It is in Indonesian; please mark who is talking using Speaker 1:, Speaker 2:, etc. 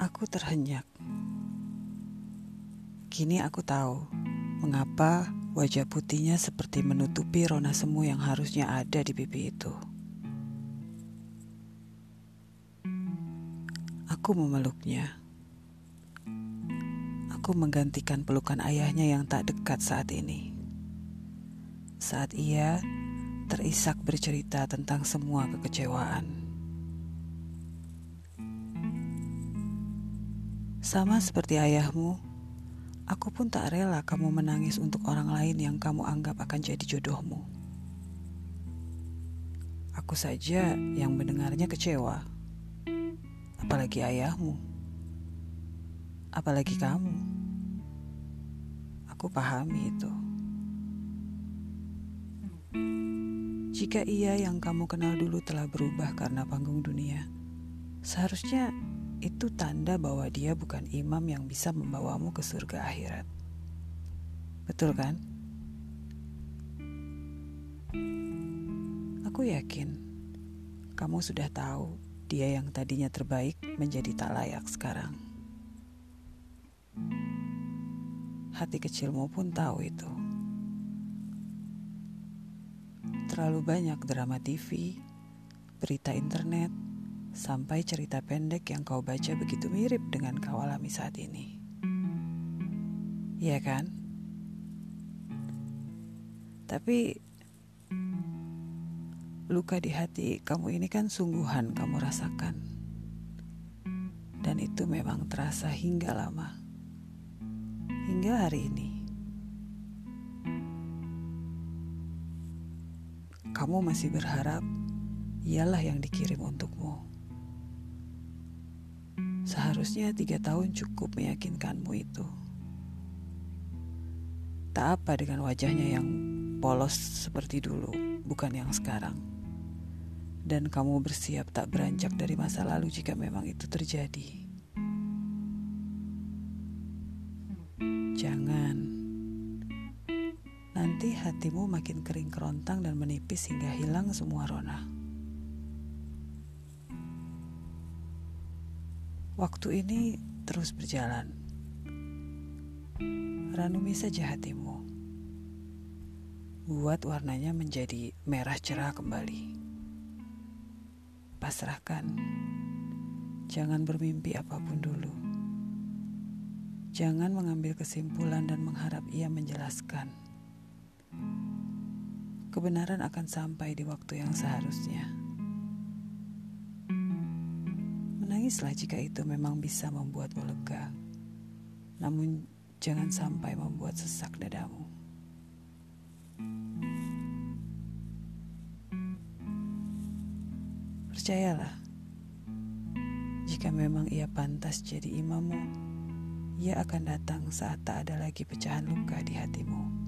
Speaker 1: Aku terhenyak. Kini aku tahu mengapa wajah putihnya seperti menutupi rona semu yang harusnya ada di pipi itu. Aku memeluknya. Aku menggantikan pelukan ayahnya yang tak dekat saat ini. Saat ia terisak bercerita tentang semua kekecewaan. Sama seperti ayahmu, aku pun tak rela kamu menangis untuk orang lain yang kamu anggap akan jadi jodohmu. Aku saja yang mendengarnya kecewa apalagi ayahmu, apalagi kamu. Aku pahami itu. Jika ia yang kamu kenal dulu telah berubah karena panggung dunia, seharusnya itu tanda bahwa dia bukan imam yang bisa membawamu ke surga akhirat. Betul kan? Aku yakin kamu sudah tahu dia yang tadinya terbaik menjadi tak layak sekarang. Hati kecilmu pun tahu itu. Terlalu banyak drama TV, berita internet, sampai cerita pendek yang kau baca begitu mirip dengan kau alami saat ini. Iya kan? Tapi luka di hati kamu ini kan sungguhan kamu rasakan. Dan itu memang terasa hingga lama. Hingga hari ini. Kamu masih berharap ialah yang dikirim untukmu. Seharusnya tiga tahun cukup meyakinkanmu itu. Tak apa dengan wajahnya yang polos seperti dulu, bukan yang sekarang dan kamu bersiap tak beranjak dari masa lalu jika memang itu terjadi. Jangan. Nanti hatimu makin kering kerontang dan menipis hingga hilang semua rona. Waktu ini terus berjalan. Ranumi saja hatimu. Buat warnanya menjadi merah cerah kembali pasrahkan. Jangan bermimpi apa pun dulu. Jangan mengambil kesimpulan dan mengharap ia menjelaskan. Kebenaran akan sampai di waktu yang seharusnya. Menangislah jika itu memang bisa membuatmu lega. Namun jangan sampai membuat sesak dadamu. Percayalah, jika memang ia pantas jadi imammu, ia akan datang saat tak ada lagi pecahan luka di hatimu.